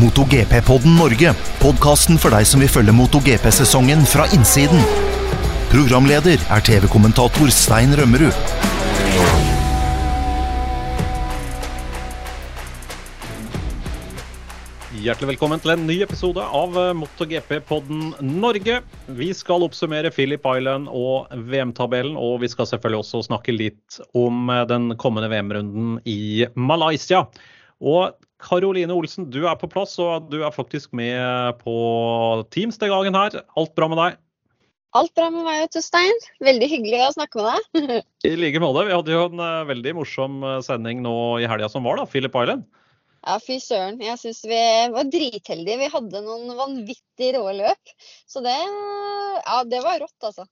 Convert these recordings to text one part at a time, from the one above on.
MotoGP-podden Norge. Podkasten for deg som vil følge MotoGP-sesongen fra innsiden. Programleder er TV-kommentator Stein Rømmerud. Hjertelig velkommen til en ny episode av eh, MotoGP-podden Norge. Vi skal oppsummere Philip Island og VM-tabellen, og vi skal selvfølgelig også snakke litt om eh, den kommende VM-runden i Malaysia. Og Karoline Olsen, du er på plass, og du er faktisk med på Teams den gangen her. Alt bra med deg? Alt bra med meg, Stein. Veldig hyggelig å snakke med deg. I like måte. Vi hadde jo en uh, veldig morsom sending nå i helga som var, da. Philip Island. Ja, fy søren. Jeg syns vi var dritheldige. Vi hadde noen vanvittig rå løp. Så det Ja, det var rått, altså.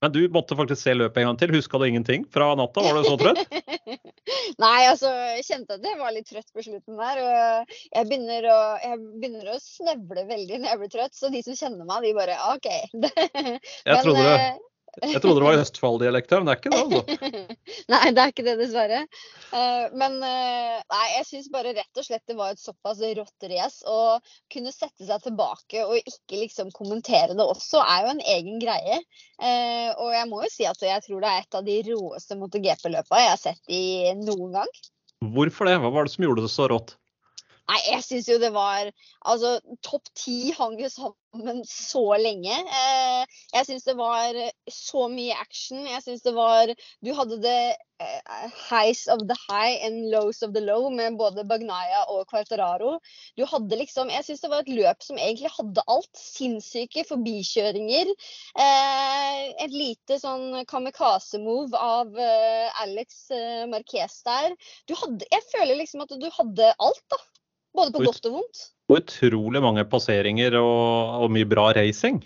Men du måtte faktisk se løpet en gang til. Huska du ingenting fra natta? Var du så trøtt? Nei, altså, jeg kjente at jeg var litt trøtt på slutten der. Og jeg begynner å, jeg begynner å snevle veldig når jeg blir trøtt. Så de som kjenner meg, de bare OK. jeg trodde det. Eh, jeg trodde det var Østfold-dialekt, men det er ikke det, altså. nei, det er ikke det, dessverre. Uh, men uh, nei, jeg syns bare rett og slett det var et såpass rått race. Å kunne sette seg tilbake og ikke liksom kommentere det også, er jo en egen greie. Uh, og jeg må jo si at jeg tror det er et av de råeste MotoGP-løpa jeg har sett i noen gang. Hvorfor det? Hva var det som gjorde det så rått? Nei, jeg syns jo det var Altså, topp ti hang jo sammen så lenge. Eh, jeg syns det var så mye action. Jeg syns det var Du hadde det eh, highs of the high and lows of the low med både Bagnaya og Quartararo. Du hadde liksom Jeg syns det var et løp som egentlig hadde alt. Sinnssyke forbikjøringer. Eh, et lite sånn kamikaze-move av Alex Marquez der. Du hadde Jeg føler liksom at du hadde alt, da. Både på godt og vondt. Og utrolig mange passeringer og, og, mye bra racing.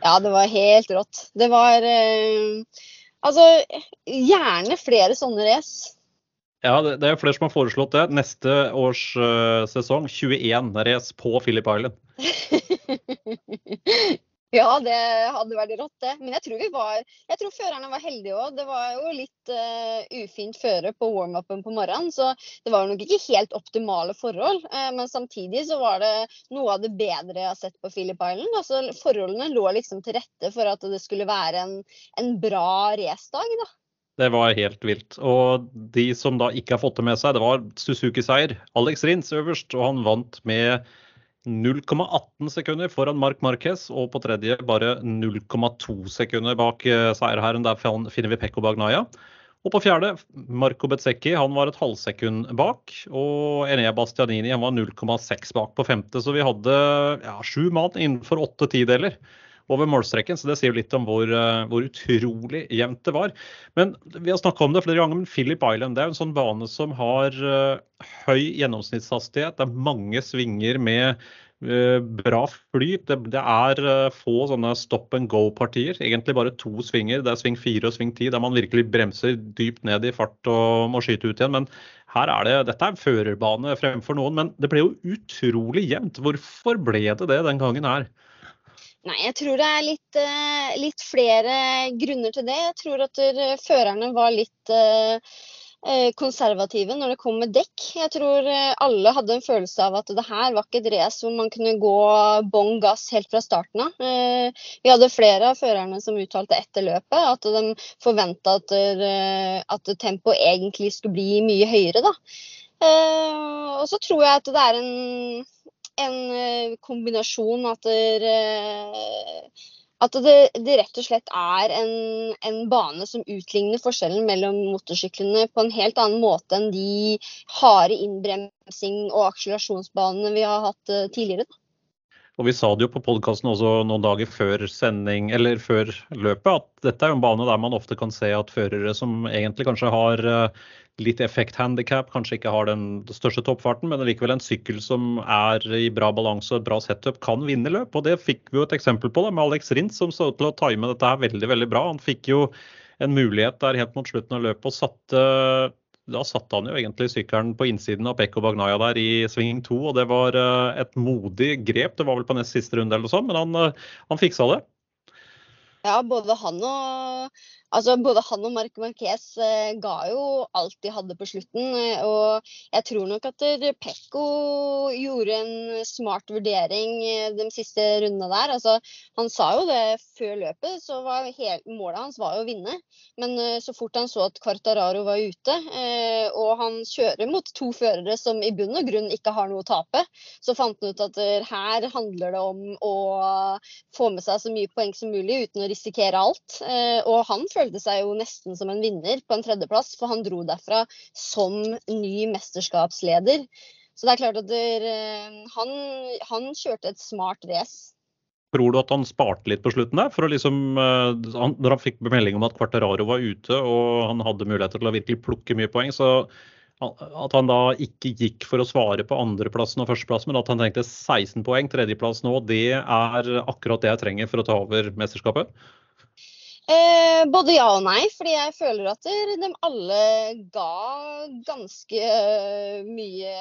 Ja, det var helt rått. Det var eh, Altså, gjerne flere sånne race. Ja, det, det er flere som har foreslått det. Neste års uh, sesong 21 race på Philip Island. Ja, det hadde vært rått, det. Men jeg tror var Jeg tror førerne var heldige òg. Det var jo litt uh, ufint føre på warm-upen på morgenen, så det var nok ikke helt optimale forhold. Uh, men samtidig så var det noe av det bedre jeg har sett på Philip Island. Altså, forholdene lå liksom til rette for at det skulle være en, en bra racedag, da. Det var helt vilt. Og de som da ikke har fått det med seg, det var Suzuki-seier. Alex Rins øverst, og han vant med 0,18 sekunder foran Mark Marquez, og på tredje bare 0,2 sekunder bak eh, seierherren. Der finner vi Pekko Bagnaya. Og på fjerde, Marco Bezzecchi, han var et halvsekund bak. Og Enea Bastianini han var 0,6 bak på femte. Så vi hadde ja, sju mann innenfor åtte tideler over målstreken. Så det sier litt om hvor, eh, hvor utrolig jevnt det var. Men vi har snakka om det flere ganger, men Philip Island det er en sånn bane som har uh, høy gjennomsnittshastighet. Det er mange svinger med uh, bra flyt. Det, det er få sånne stop and go-partier. Egentlig bare to svinger. Det er sving fire og sving ti, der man virkelig bremser dypt ned i fart og må skyte ut igjen. Men her er det, dette er en førerbane fremfor noen, men det ble jo utrolig jevnt. Hvorfor ble det det den gangen her? Nei, jeg tror det er litt, uh, litt, flere grunner til det. Jeg tror at førerne var litt uh, konservative når det kom med dekk. Jeg tror alle hadde en følelse av at det her var ikke et race hvor man kunne gå bånn gass helt fra starten av. Vi hadde flere av førerne som uttalte etter løpet at de forventa at, at tempoet egentlig skulle bli mye høyere. Da. Og så tror jeg at det er en en eh, kombinasjon at det, at det, det, rett og slett er en, en, bane som utligner forskjellen mellom motorsyklene på en helt annen måte enn de harde innbremsing- og akselerasjonsbanene vi har hatt eh, tidligere. Og Vi sa det jo på podkasten også noen dager før sending, eller før løpet, at dette er jo en bane der man ofte kan se at førere som egentlig kanskje har eh, litt effekthandikap, kanskje ikke har den største toppfarten, men likevel en sykkel som er i bra balanse og bra setup, kan vinne løp. Og det fikk vi jo et eksempel på da, med Alex Rins, som så til å time dette her veldig veldig bra. Han fikk jo en mulighet der helt mot slutten av løpet og satte da satte han jo egentlig sykkelen på innsiden av Pekko Bagnaya der i sving to, og det var eh, et modig grep. Det var vel på nest siste runde eller noe sånt, men han, eh, han fiksa det. Ja, både han og, Altså, Både han og Marc Marquez eh, ga jo alt de hadde på slutten. Eh, og jeg tror nok at Pekko gjorde en smart vurdering eh, de siste rundene der. Altså, han sa jo det før løpet, så hele, målet hans var jo å vinne. Men så fort han så at Quartararo var ute, og han kjører mot to førere som i bunn og grunn ikke har noe å tape, så fant han ut at her handler det om å få med seg så mye poeng som mulig uten å risikere alt. Og han følte følte seg jo nesten som en vinner på en tredjeplass, for han dro derfra som ny mesterskapsleder. Så det er klart at der, eh, han, han, kjørte et smart race. Tror du at han sparte litt på slutten der? For å liksom, eh, han, når han fikk melding om at Quartararo var ute og han hadde muligheter til å virkelig plukke mye poeng, så at han da ikke gikk for å svare på andreplassen og førsteplassen, men at han tenkte 16 poeng, tredjeplass nå, det er akkurat det jeg trenger for å ta over mesterskapet? Eh, både ja og nei, fordi jeg føler at de alle ga ganske eh, mye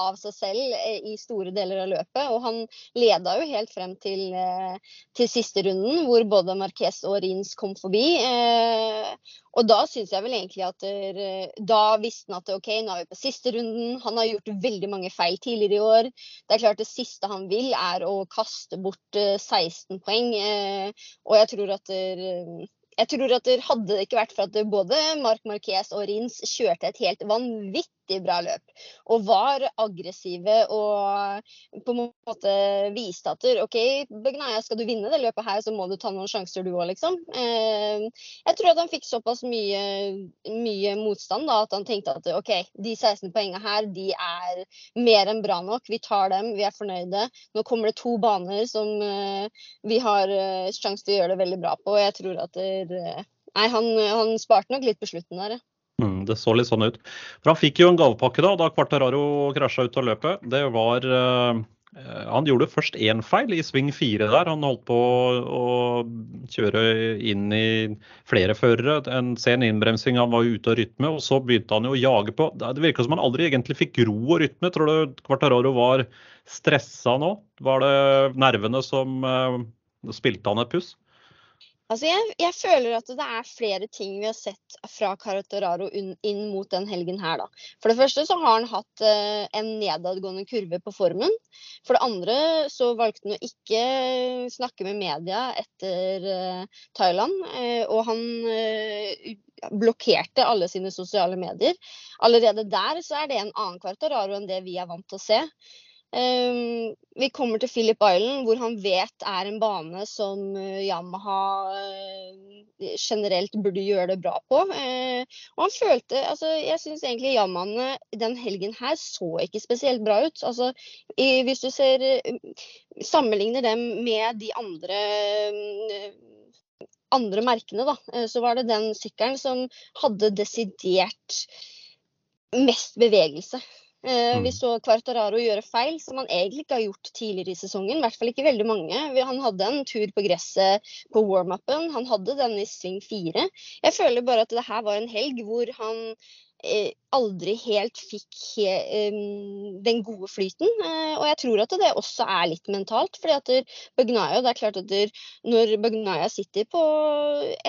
av seg selv eh, i store deler av løpet. Og han leda jo helt frem til, eh, til siste runden, hvor både Marquez og Rins kom forbi. Eh, og da syns jeg vel egentlig at der, da visste han at OK, nå er vi på siste runden. Han har gjort veldig mange feil tidligere i år. Det er klart det siste han vil, er å kaste bort 16 poeng. Og jeg tror at der, jeg tror at det hadde det ikke vært for at både Marc Marquez og Rins kjørte et helt vanvittig bra løp. Og var aggressive og på en måte viste at OK, Begnaia, skal du vinne det løpet her, så må du ta noen sjanser du òg, liksom. Eh, jeg tror at han fikk såpass mye, mye motstand da, at han tenkte at OK, de 16 poengene her, de er mer enn bra nok. Vi tar dem, vi er fornøyde. Nå kommer det to baner som eh, vi har eh, sjanse til å gjøre det veldig bra på. og jeg tror at det nei, han, han sparte nok litt på slutten der, ja. Mm, det så litt sånn ut. For Han fikk jo en gavepakke da da Quartararo krasja ut av løpet. Det var uh, Han gjorde først én feil i sving fire der. Han holdt på å kjøre inn i flere førere. En sen innbremsing, han var ute av rytme. Og så begynte han jo å jage på. Det virka som han aldri egentlig fikk ro og rytme. Tror du Quartararo var stressa nå? Var det nervene som uh, spilte han et puss? Altså jeg, jeg, føler at det er flere ting vi har sett fra Caratoraro inn mot den helgen her. Da. For det første så har han hatt eh, en nedadgående kurve på formen. For det andre så valgte han å ikke snakke med media etter eh, Thailand. Eh, og han eh, blokkerte alle sine sosiale medier. Allerede der så er det en annen Caratoraro enn det vi er vant til å se. Um, vi kommer til Philip Island, hvor han vet er en bane som uh, Yamaha uh, generelt burde gjøre det bra på. Uh, og han følte altså, Jeg syns egentlig Yamahaene den helgen her så ikke spesielt bra ut. Altså, hvis du ser Sammenligner dem med de andre andre merkene, da, så var det den sykkelen som hadde desidert mest bevegelse. Eh, vi mm. så Quartararo gjøre feil som han egentlig ikke har gjort tidligere i sesongen. I hvert fall ikke veldig mange. Han hadde en tur på gresset på warm-upen. Han hadde den i sving fire. Jeg føler bare at det her var en helg hvor han eh, aldri helt fikk um, den gode flyten. Eh, og jeg tror at det også er litt mentalt. fordi at Bagnaya, det er klart at der, Når Bagnaya sitter på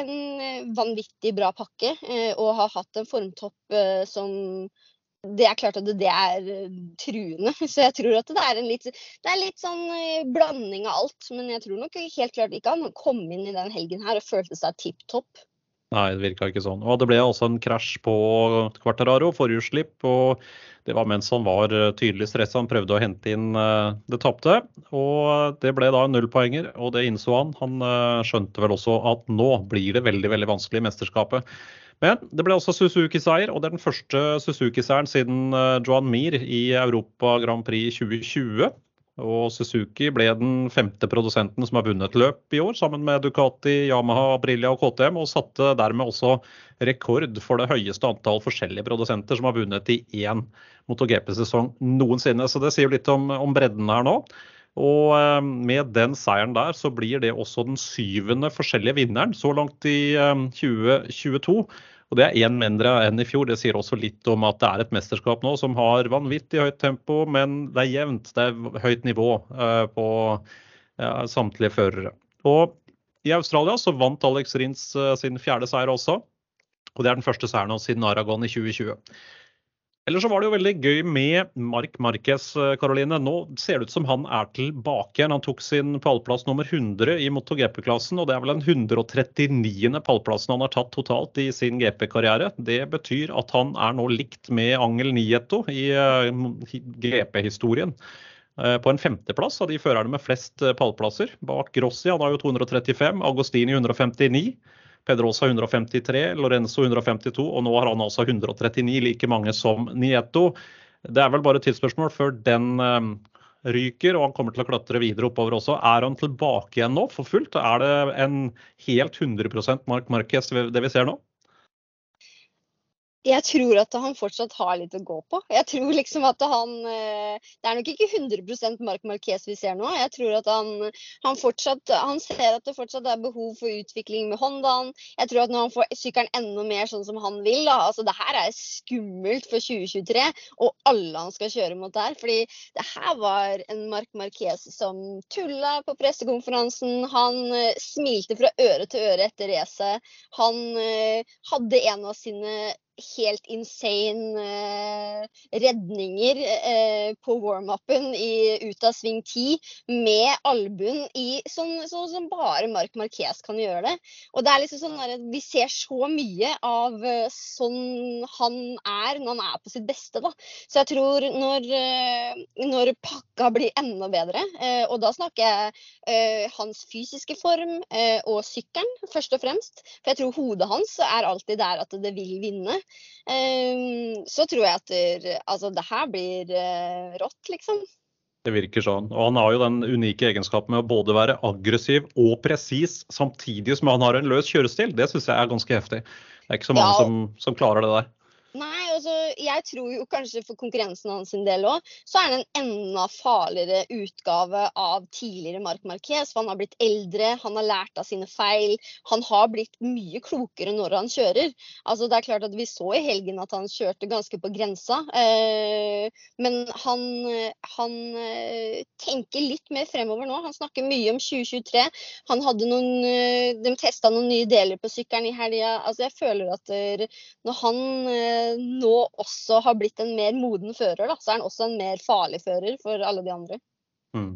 en vanvittig bra pakke uh, og har hatt en formtopp som det er klart at det er eh, truende. Så jeg tror at det er en litt, det er litt sånn eh, blanding av alt. Men jeg tror nok helt klart ikke han kom inn i den helgen her og følte seg tipp topp. Nei, det virka ikke sånn. Og det ble også en krasj på Quartararo, forrige slipp. Og det var mens han var eh, tydelig stressa. Han prøvde å hente inn det tapte. Og det ble da nullpoenger, og det innså han. Han skjønte vel også at nå blir det veldig, veldig vanskelig i mesterskapet. Men det ble også Suzuki-seier, og det er den første Suzuki-seieren siden eh, Johan Mir i Europa Grand Prix 2020. Og Suzuki ble den femte produsenten som har vunnet løp i år, sammen med Ducati, Yamaha, Aprilia og KTM, og satte dermed også rekord for det høyeste antall forskjellige produsenter som har vunnet i én MotoGP-sesong noensinne. Så det sier litt om, om bredden her nå. Og eh, med den seieren der, så blir det også den syvende forskjellige vinneren så langt i 2022. Eh, og det er én mindre enn i fjor. Det sier også litt om at det er et mesterskap nå som har vanvittig høyt tempo, men det er jevnt. Det er høyt nivå eh, på samtlige førere. Og I Australia så vant Alex Rins sin fjerde seier også. Og det er den første seieren hans siden Aragon i 2020. Eller så var det jo veldig gøy med Mark Marquez, Karoline. Nå ser det ut som han er tilbake igjen. Han tok sin pallplass nummer 100 i MotoGP-klassen, og det er vel den 139. pallplassen han har tatt totalt i sin GP-karriere. Det betyr at han er nå likt med Angel Nieto i GP-historien. På en femteplass av de førerne med flest pallplasser. Bak Grossi, han har jo 235, Agostini 159. Pedrosa 153, Lorenzo 152, og nå har han altså 139, like mange som Nieto. Det er vel bare et tidsspørsmål før den um, ryker, og han kommer til å klatre videre oppover også. Er han tilbake igjen nå for fullt? Er det en helt 100 Mark Marquez det vi ser nå? Jeg tror at han fortsatt har litt å gå på. Jeg tror liksom at han eh, Det er nok ikke 100% Mark Marquez vi ser nå. Jeg tror at han, han, fortsatt Han ser at det fortsatt er behov for utvikling med Hondaen. Jeg tror at når han får sykkelen enda mer sånn som han vil da, altså Det her er skummelt for 2023 og alle han skal kjøre mot der. fordi det her var en Mark Marquez som tulla på pressekonferansen. Han uh, smilte fra øre til øre etter racet. Han uh, hadde en av sine helt insane eh, redninger eh, på warm-upen ut av sving 10 med albuen i sånn, sånn, som bare Mark Marquez kan gjøre det. Og det er liksom sånn at Vi ser så mye av eh, sånn han er når han er på sitt beste. da. Så jeg tror når, eh, når pakka blir enda bedre, eh, og da snakker jeg eh, hans fysiske form og sykkelen først og fremst, for jeg tror hodet hans er alltid der at det vil vinne. Ehm, så tror jeg at det, altså, det her blir eh, rått, liksom. Det virker sånn. Og han har jo den unike egenskapen med å både være aggressiv og presis, samtidig som han har en løs kjørestil. Det syns jeg er ganske heftig. Det er ikke så mange ja. som, som klarer det der. Nei, altså, jeg tror jo kanskje for konkurrensen hans sin del òg, så er det en enda farligere utgave av tidligere Marc Marquez. For han har blitt eldre, han har lært av sine feil. Han har blitt mye klokere når han kjører. Altså, det er klart at Vi så i helgen at han kjørte ganske på grensa. Eh, men han, han eh, tenker litt mer fremover nå. Han snakker mye om 2023. Han hadde noen, eh, de testa noen nye deler på sykkelen i helga. Altså, jeg føler at når han eh, nå også har blitt en mer moden fører, da, så er han også en mer farlig fører for alle de andre. Mm.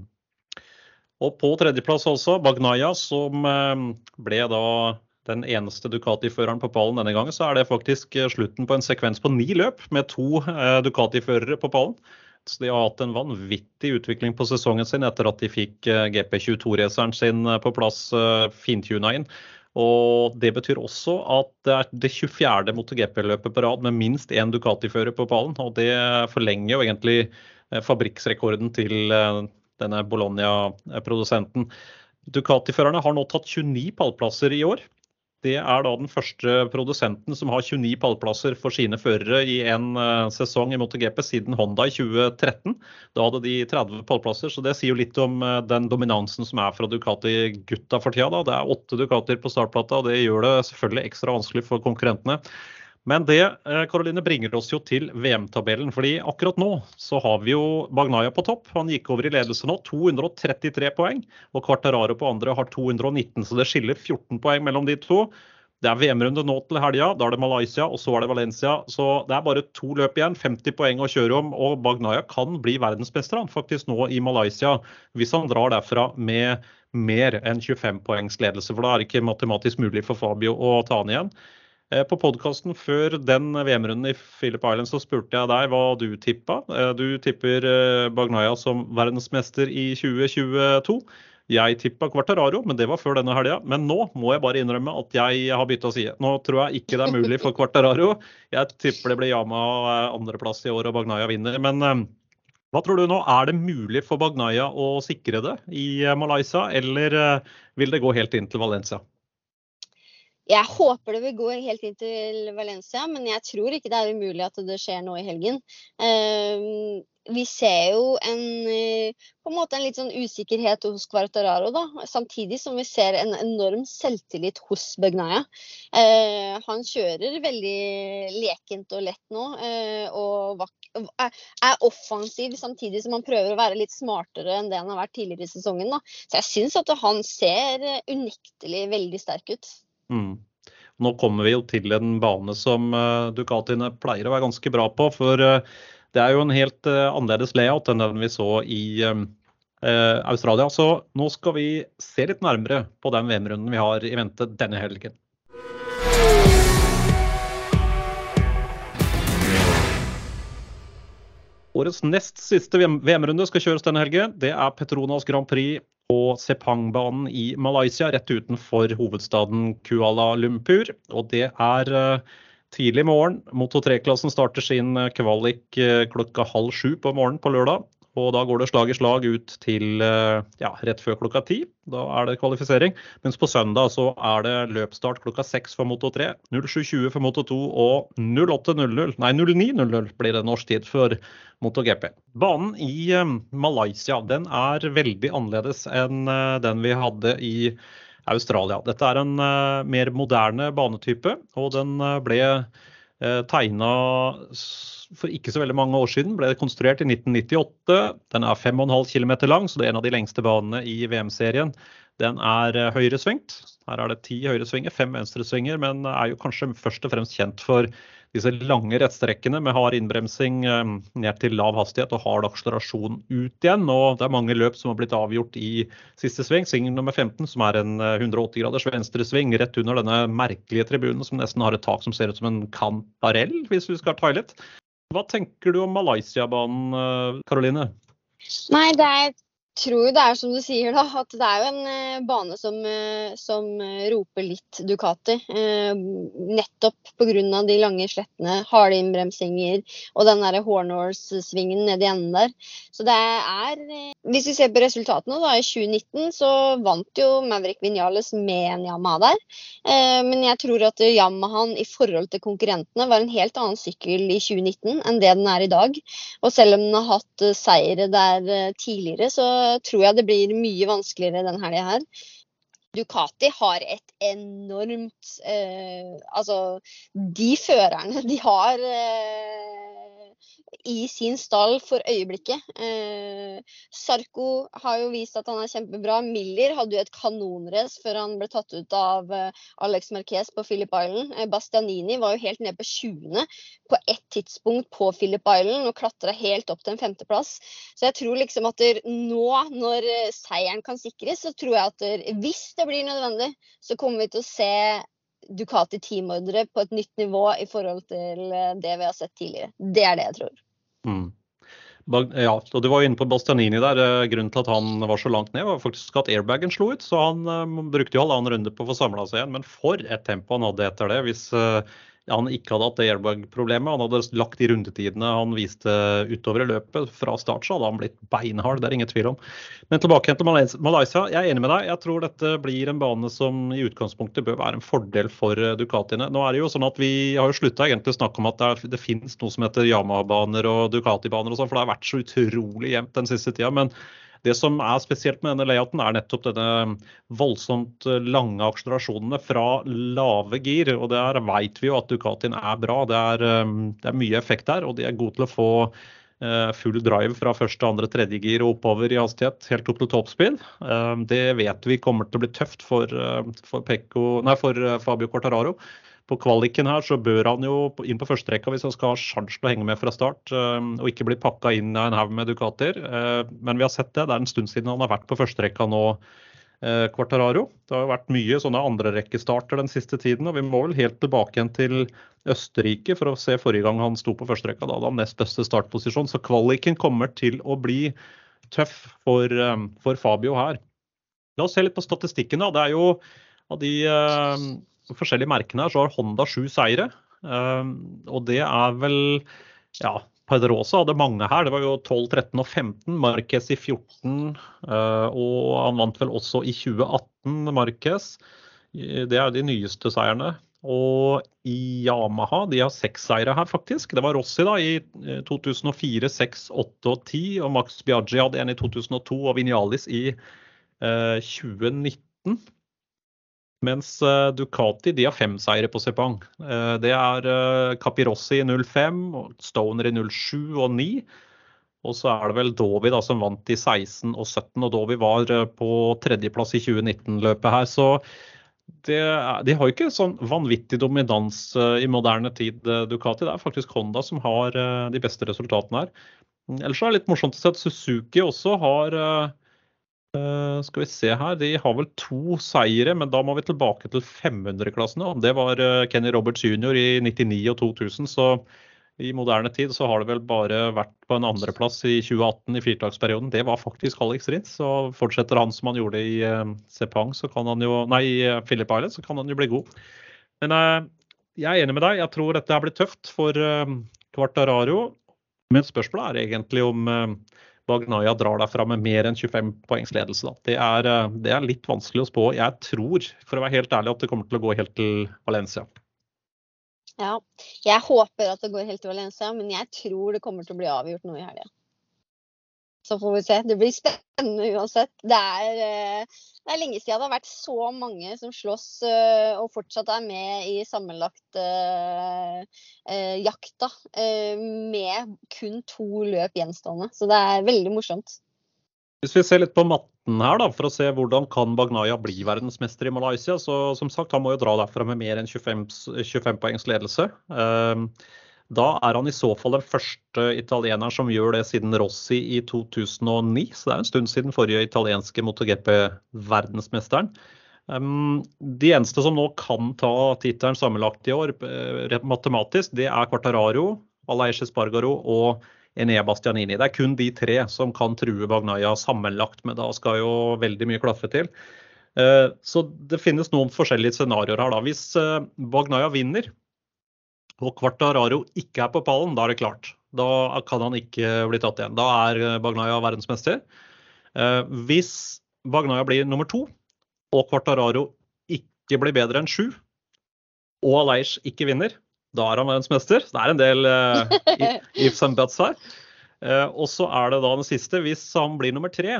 Og på tredjeplass også Bagnaya, som eh, ble da den eneste Ducati-føreren på pallen denne gangen, så er det faktisk eh, slutten på en sekvens på ni løp med to eh, Ducati-førere på pallen. Så de har hatt en vanvittig utvikling på sesongen sin etter at de fikk GP22-raceren sin på plass fintuna inn. Og Det betyr også at det er det 24. MotoGP-løpet på rad med minst én Ducati-fører på pallen. og Det forlenger jo egentlig eh, fabrikksrekorden til eh, denne Bologna-produsenten. Ducati-førerne har nå tatt 29 pallplasser i år. Det er da den første produsenten som har 29 pallplasser for sine førere i en uh, sesong i MotoGP siden Honda i 2013. Da hadde de 30 pallplasser, så det sier jo litt om uh, den dominansen som er fra Ducati-gutta for tida. Det er åtte Ducatier på startplata, og det gjør det selvfølgelig ekstra vanskelig for konkurrentene. Men det Karoline, eh, bringer oss jo til VM-tabellen. fordi akkurat nå så har vi jo Bagnaya på topp. Han gikk over i ledelse nå, 233 poeng. Og Quartararo på andre har 219, så det skiller 14 poeng mellom de to. Det er VM-runde nå til helga. Da er det Malaysia, og så er det Valencia. Så det er bare to løp igjen. 50 poeng å kjøre om. Og Bagnaya kan bli verdensmester han faktisk nå i Malaysia, hvis han drar derfra med mer enn 25 poengs ledelse. For da er det ikke matematisk mulig for Fabio å ta han igjen. Eh, på podkasten før den VM-runden i Philip Island så spurte jeg deg hva du tippa. Eh, du tipper eh, Bagnaya som verdensmester i 2022. Jeg tippa Quartararo, men det var før denne helga. Men nå må jeg bare innrømme at jeg har bytta side. Nå tror jeg ikke det er mulig for Quartararo. Jeg tipper det blir Yama andreplass i år og Bagnaya vinner. Men hva tror du nå? Er det mulig for Bagnaya å sikre det i Malaysia, eller vil det gå helt inn til Valencia? Jeg håper det vil gå helt inn til Valencia, men jeg tror ikke det er umulig at det skjer nå i helgen. Uh, vi ser jo en, eh, på en måte en litt sånn usikkerhet hos Quartararo, da. Samtidig som vi ser en enorm selvtillit hos Begnaya. Eh, han kjører veldig lekent og lett nå, eh, og er offensiv samtidig som han prøver å være litt smartere enn det han har vært tidligere i sesongen. Da. Så jeg syns at han ser unektelig veldig sterk ut. Mm. Nå kommer vi jo til en bane som uh, Ducatiene pleier å være ganske bra på. for uh, det er jo en helt uh, annerledes layout enn den vi så i Australia. Så nå skal vi se litt nærmere på den VM-runden vi har i vente denne helgen. Årets nest siste VM-runde skal kjøres denne helgen. Det er Petronas Grand Prix på Sepang-banen i Malaysia, rett utenfor hovedstaden Kuala Lumpur. Og det er uh, tidlig morgen. Moto 3-klassen starter sin eh, kvalik eh, klokka halv sju på morgenen på lørdag. Og da går det slag i slag ut til eh, ja, rett før klokka ti. Da er det kvalifisering. Mens på søndag så er det løpsstart klokka seks for Moto 3, 07.20 for Moto 2 og 08.00, nei 09.00 blir det norsk tid for Moto GP. Banen i Malaysia den er veldig annerledes enn den vi hadde i Australia. Dette er en mer moderne banetype, og den ble eh, tegna for ikke så veldig mange år siden. Ble konstruert i 1998. Den er 5,5 km lang, så det er en av de lengste banene i VM-serien. Den er høyresvingt. Her er det ti høyresvinger, fem venstresvinger, men er jo kanskje først og fremst kjent for disse lange rettstrekkene med hard innbremsing eh, ned til lav hastighet og hard akselerasjon ut igjen. Og det er mange løp som har blitt avgjort i siste sving. Sving nummer 15, som er en 180 eh, graders venstresving rett under denne merkelige tribunen som nesten har et tak som ser ut som en kantarell, hvis du skal ta i litt. Hva tenker du om Malaysia-banen, Karoline? Nei, det er tror det er som du sier, da. At det er jo en uh, bane som, uh, som uh, roper litt Ducati. nettopp pga. de lange slettene, harde innbremsinger og den der Hornhorse-svingen nedi enden der. Så det er Hvis vi ser på resultatene, da, i 2019 så vant jo Maverick Vinales med en Yamaha der. men jeg tror at Yamahaen i forhold til konkurrentene var en helt annen sykkel i 2019 enn det den er i dag. Og selv om den har hatt seire der tidligere, så tror jeg det blir mye vanskeligere den helga her. Ducati har et enormt eh, Altså, de førerne de har eh, i sin stall for øyeblikket. Eh, Sarko har jo vist at han er kjempebra. Miller hadde jo et kanonrace før han ble tatt ut av eh, Alex Marquez på Philip Island. Eh, Bastianini var jo helt nede på 20. på ett tidspunkt på Philip Island og klatra helt opp til en femteplass. Så jeg tror liksom at nå, når eh, seieren kan sikres, så tror jeg at hvis det blir nødvendig, så kommer vi til å se Ducati teamordre på et nytt nivå i forhold til eh, det vi har sett tidligere. Det er det jeg tror. Mm. Ja, og Du var jo inne på Bastianini der. Eh, grunnen til at han var så langt ned, var faktisk at airbagen slo ut. Så han uh, brukte jo halvannen runde på å få samla seg igjen. Men for et tempo han hadde etter det. Hvis han ikke hadde hatt det airbag-problemet. Han hadde lagt de rundetidene han viste utover i løpet. Fra start så hadde han blitt beinhard, det er ingen tvil om. Men tilbake til Malaysia. Jeg er enig med deg. Jeg tror dette blir en bane som i utgangspunktet bør være en fordel for eh, Ducatiene. Nå er det jo sånn at Vi har jo slutta å snakke om at det, det finnes noe som heter Yamaha-baner og Ducati-baner, og sånn, for det har vært så utrolig jevnt den siste tida. Men det som er spesielt med denne layouten, er nettopp denne voldsomt lange akselerasjonene fra lave gir. og Der vet vi jo at Ducatien er bra. Det er, um, det er mye effekt der, og de er gode til å få full drive fra første, andre, tredje gir og oppover i hastighet, helt opp til toppspeed. Um, det vet vi kommer til å bli tøft for, uh, for, Pekko, nei, for Fabio Quartararo på kvaliken her så bør han jo inn på førsterekka hvis han skal ha sjanse til å henge med fra start eh, og ikke bli pakka inn av en haug med Ducatier. Eh, men vi har sett det. Det er en stund siden han har vært på førsterekka nå. Eh, Quartararo. Det har jo vært mye sånne andrerekkestarter den siste tiden. og Vi må vel helt tilbake igjen til Østerrike for å se forrige gang han sto på førsterekka. Da hadde han nest beste startposisjon. Så kvaliken kommer til å bli tøff for, for Fabio her. La oss se litt på statistikken. da. Det er jo av de forskjellige merkene her, så har Honda sju seire. Ehm, og det er vel ja, Pedrosa hadde mange her. Det var jo 12, 13 og 15. Marquez i 14. Eh, og han vant vel også i 2018, Marquez. Det er de nyeste seierne. Og i Yamaha de har seks seire her, faktisk. Det var Rossi da i 2004, 6, 8 og 10. Og Max Biaggi hadde en i 2002 og Vinjalis i eh, 2019. Mens eh, Ducati de har fem seire på Sepang. Eh, det er eh, Capirossi i 05, Stoner i 07 og 9. Og så er det vel Dovi da, som vant i 16 og 17, og Dovi var på tredjeplass i 2019-løpet her. Så det, de har jo ikke sånn vanvittig dominans i moderne tid, Ducati. Det er faktisk Honda som har de beste resultatene her. Ellers er det litt morsomt å se at Suzuki også har Skal vi se her, de har vel to seire, men da må vi tilbake til 500-klassene. Det var Kenny Roberts jr. i 99 og 2000, så i moderne tid så har det vel bare vært på en andreplass i 2018 i firetaksperioden. Det var faktisk Alex Rins. Så fortsetter han som han gjorde i uh, Sepang, så kan han jo Nei, i uh, Philip Island, så kan han jo bli god. Men uh, jeg er enig med deg. Jeg tror dette blir tøft for uh, Quartararo. Men spørsmålet er egentlig om uh, Bagnaya drar derfra med mer enn 25 poengs ledelse. Det er, det er litt vanskelig å spå. Jeg tror, for å være helt ærlig, at det kommer til å gå helt til Valencia. Ja. Jeg håper at det går helt til Valencia, men jeg tror det kommer til å bli avgjort nå i helga. Så får vi se. Det blir spennende uansett. Det er, eh, det er, lenge siden det har vært så mange som slåss eh, og fortsatt er med i sammenlagt uh, uh, uh, med kun to løp gjenstående. Så det er veldig morsomt. Hvis vi ser litt på matten her, da, for å se hvordan kan Bagnaya bli verdensmester i Malaysia, så som sagt, han må jo dra derfra med mer enn 25, 25 poengs ledelse. Ehm, da er han i så fall den første italieneren som gjør det siden Rossi i 2009. Så det er en stund siden forrige italienske MotoGP-verdensmesteren. De eneste som nå kan ta tittelen sammenlagt i år, eh, matematisk, det er Quartararo, Aleix Espargaro og Enea Bastianini. Det er kun de tre som kan true Bagnaya sammenlagt, men da skal jo veldig mye klaffe til. Eh, så det finnes noen forskjellige scenarioer her. da. Hvis eh, Bagnaya vinner og Quartararo ikke er på pallen, da er det klart. Da kan han ikke bli tatt igjen. Da er eh, Bagnaya verdensmester. Hvis Bagnaya blir nummer to og Quartararo ikke blir bedre enn sju, og Aleish ikke vinner, da er han verdensmester. Det er en del uh, ifs and buts her. Uh, og så er det da den siste. Hvis han blir nummer tre,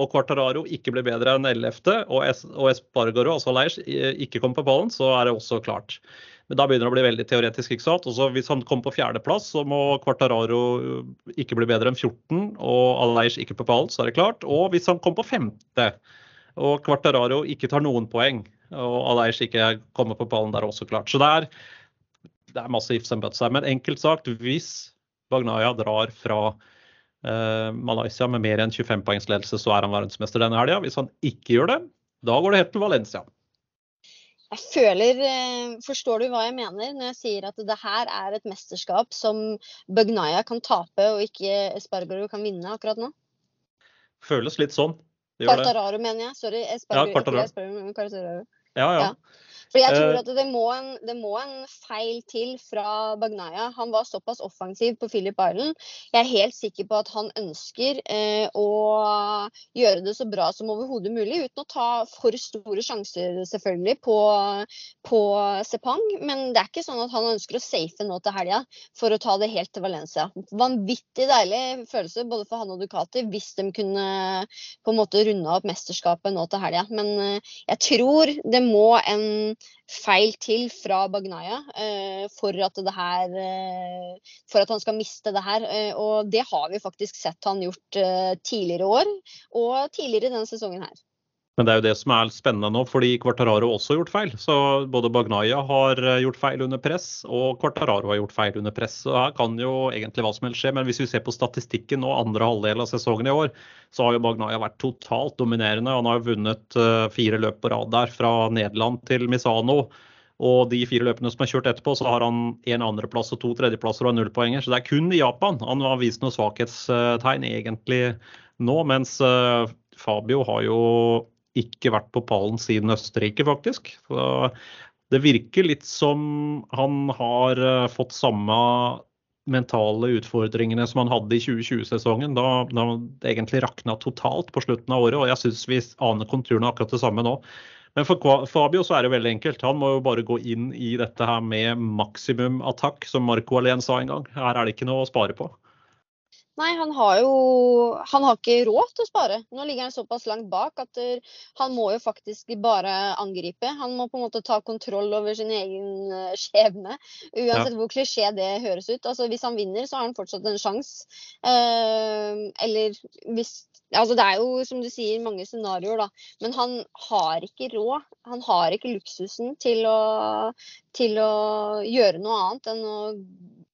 og Quartararo ikke blir bedre enn 11., og, es og Espargaro, altså Leirs, ikke kommer på ballen, så er det også klart. Men da begynner det å bli veldig teoretisk. ikke sant? Også hvis han kommer på fjerdeplass, så må Quartararo ikke bli bedre enn 14, og Aleish ikke på ballen, så er det klart. Og hvis han kommer på femte, og Quartararo ikke tar noen poeng, og Aleish ikke kommer på ballen, der er også klart. Så det er det er masse ifs and buts her. Men enkelt sagt, hvis Bagnaya drar fra Malaysia med mer enn 25 poengs ledelse, så er han verdensmester denne helga. Hvis han ikke gjør det, da går det helt til Valencia. Jeg føler eh, Forstår du hva jeg mener når jeg sier at det her er et mesterskap som Bagnaya kan tape og ikke Espargaro kan vinne akkurat nå? Føles litt sånn. Quartararo, mener jeg. Sorry. Espargaro, ja, Quartararo. Ja, ja. ja. For jeg tror eh. at det må, en, det må en feil til fra Bagnaya. Han var såpass offensiv på Philip Island. Jeg er helt sikker på at han ønsker eh, å gjøre det så bra som overhodet mulig, uten å ta for store sjanser selvfølgelig på, på Sepang. Men det er ikke sånn at han ønsker å safe nå til helga for å ta det helt til Valencia. Vanvittig deilig følelse både for han og Ducati hvis de kunne på en måte runde opp mesterskapet nå til helga. Men eh, jeg tror det må en feil til fra Bagnaya eh, for, at her, eh, for at han skal miste det her. Eh, og det har vi faktisk sett han gjort tidligere år, og tidligere denne sesongen her. Men det er jo det som er spennende nå, fordi Quartararo også har gjort feil. Så både Bagnaya har eh, gjort feil under press, og Quartararo har gjort feil under press. Så her kan jo egentlig hva som helst skje. Men hvis vi ser på statistikken nå, andre halvdel av sesongen i år, så har jo Bagnaya vært totalt dominerende. Han har jo vunnet eh, fire løp på rad der, fra Nederland til Misano. Og de fire løpene som er kjørt etterpå, så har han en andreplass og to tredjeplasser og null poenger. Så det er kun i Japan han har vist noen svakhetstegn egentlig nå. Mens eh, Fabio har jo ikke vært på pallen siden Østerrike, faktisk. Så det virker litt som han har eh, fått samme mentale utfordringene som han hadde i 2020-sesongen. Da, da det egentlig rakna totalt på slutten av året. Og jeg syns vi aner konturene akkurat det samme nå. Men for Fabio så er det veldig enkelt. Han må jo bare gå inn i dette her med maksimum attakk, som Marco Alén sa en gang. Her er det ikke noe å spare på. Nei, han har jo Han har ikke råd til å spare. Nå ligger han såpass langt bak at han må jo faktisk bare angripe. Han må på en måte ta kontroll over sin egen eh, skjebne. Uansett ja. hvor klisjé det høres ut. Altså, hvis han vinner, så har han fortsatt en sjanse. Eh, eller hvis Altså, det er jo som du sier mange scenarioer, da. Men han har ikke råd. Han har ikke luksusen til å, til å gjøre noe annet enn å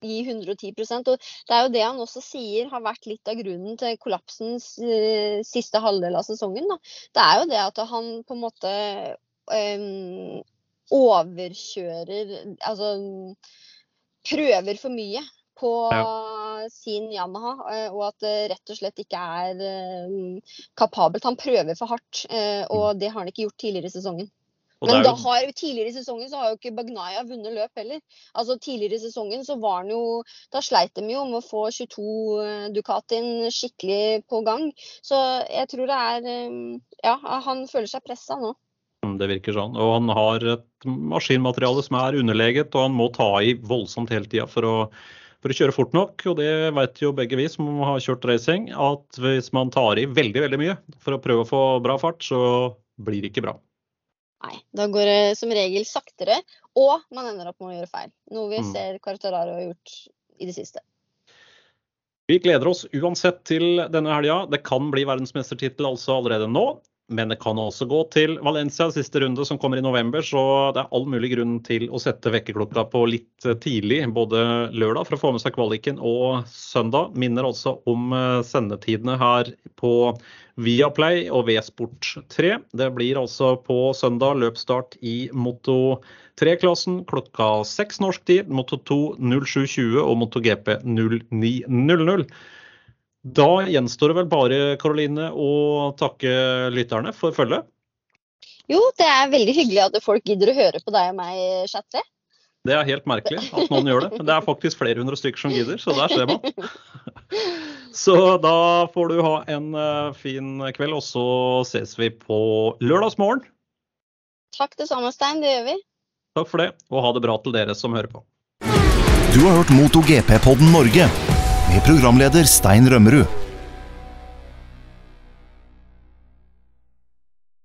gi 110% og Det er jo det han også sier har vært litt av grunnen til kollapsens uh, siste halvdel av sesongen. Da. Det er jo det at han på en måte um, overkjører Altså prøver for mye på ja. sin Yamaha, eh, og at det rett og slett ikke er kapabelt. Han prøver for hardt, uh, og mm. det har han ikke gjort tidligere i sesongen. Men da har, tidligere i sesongen så har jo ikke Bagnaya vunnet løp heller. Altså Tidligere i sesongen så var han jo Da sleit de jo med å få 22 eh, Ducatin skikkelig på gang. Så jeg tror det er eh, Ja, han føler seg pressa nå. Mm, det virker sånn. Og han har et maskinmateriale som er underleget, og han må ta i voldsomt hele tida for å for å kjøre fort nok. Og det vet jo begge vi som har kjørt racing, at hvis man tar i veldig veldig mye for å prøve å få bra fart, så blir det ikke bra. Nei, da går det som regel saktere, og man ender opp med å gjøre feil. Noe vi mm. ser Quartararo har gjort i det siste. Vi gleder oss uansett til denne helga. Det kan bli verdensmestertittel altså allerede nå. Men det kan også gå til Valencia siste runde som kommer i november, så det er all mulig grunn til å sette vekkerklokka på litt tidlig, både lørdag for å få med seg kvaliken og søndag. Minner også om eh, sendetidene her på Viaplay og V-Sport 3. Det blir altså på søndag løpsstart i Moto 3-klassen klokka 6 norsk tid. Moto 2 07.20 og Moto GP 09.00. Da gjenstår det vel bare Karoline, å takke lytterne for følget. Jo, det er veldig hyggelig at folk gidder å høre på deg og meg chatte. Det er helt merkelig at noen gjør det. Men det er faktisk flere hundre stykker som gidder, så der ser man. Så da får du ha en eh, fin kveld, og så ses vi på lørdagsmorgen. Takk det samme, Stein. Det gjør vi. Takk for det, og ha det bra til dere som hører på. Du har hørt MotoGP-podden Norge med programleder Stein Rømmerud.